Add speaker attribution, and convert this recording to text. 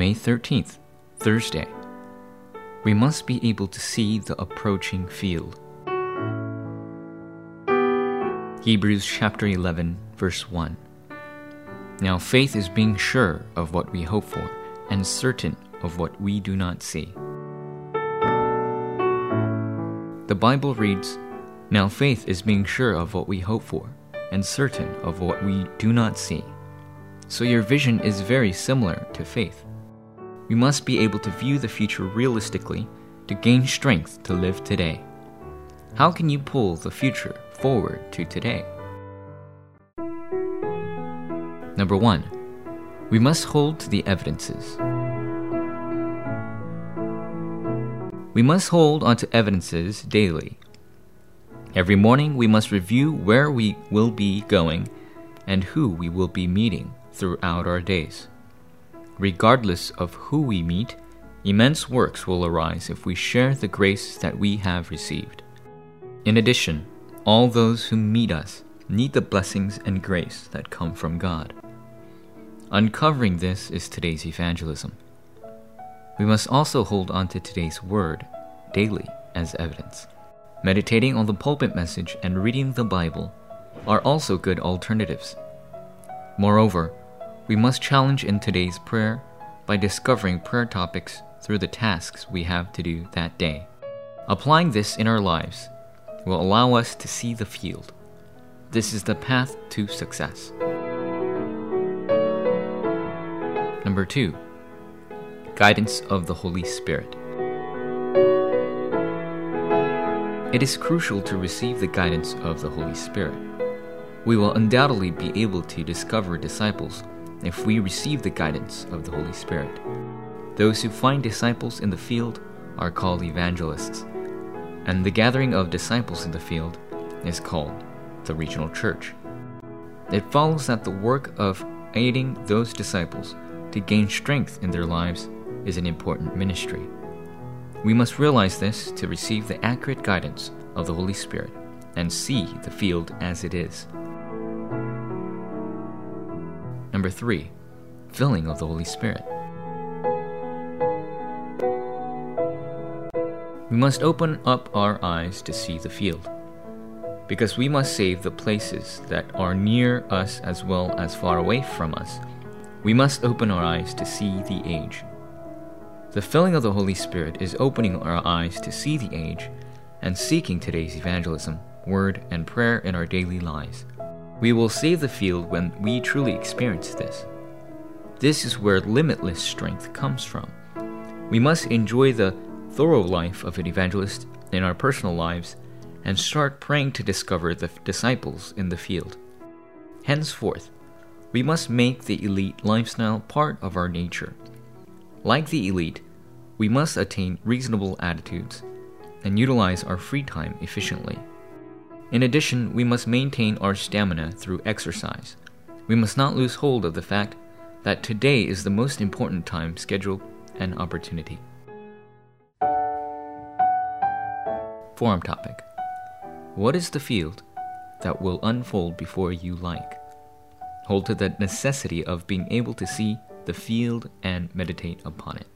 Speaker 1: May 13th, Thursday. We must be able to see the approaching field. Hebrews chapter 11, verse 1. Now faith is being sure of what we hope for and certain of what we do not see. The Bible reads, Now faith is being sure of what we hope for and certain of what we do not see. So your vision is very similar to faith. We must be able to view the future realistically to gain strength to live today. How can you pull the future forward to today? Number one, we must hold to the evidences. We must hold onto evidences daily. Every morning, we must review where we will be going and who we will be meeting throughout our days. Regardless of who we meet, immense works will arise if we share the grace that we have received. In addition, all those who meet us need the blessings and grace that come from God. Uncovering this is today's evangelism. We must also hold on to today's word daily as evidence. Meditating on the pulpit message and reading the Bible are also good alternatives. Moreover, we must challenge in today's prayer by discovering prayer topics through the tasks we have to do that day. Applying this in our lives will allow us to see the field. This is the path to success. Number two, guidance of the Holy Spirit. It is crucial to receive the guidance of the Holy Spirit. We will undoubtedly be able to discover disciples if we receive the guidance of the Holy Spirit. Those who find disciples in the field are called evangelists, and the gathering of disciples in the field is called the regional church. It follows that the work of aiding those disciples to gain strength in their lives is an important ministry. We must realize this to receive the accurate guidance of the Holy Spirit and see the field as it is. Number three, filling of the Holy Spirit. We must open up our eyes to see the field, because we must save the places that are near us as well as far away from us. We must open our eyes to see the age. The filling of the Holy Spirit is opening our eyes to see the age and seeking today's evangelism, word, and prayer in our daily lives. We will save the field when we truly experience this. This is where limitless strength comes from. We must enjoy the thorough life of an evangelist in our personal lives and start praying to discover the disciples in the field. Henceforth, we must make the elite lifestyle part of our nature. Like the elite, we must attain reasonable attitudes and utilize our free time efficiently. In addition, we must maintain our stamina through exercise. We must not lose hold of the fact that today is the most important time, schedule, and opportunity. Forum topic What is the field that will unfold before you like? Hold to the necessity of being able to see the field and meditate upon it.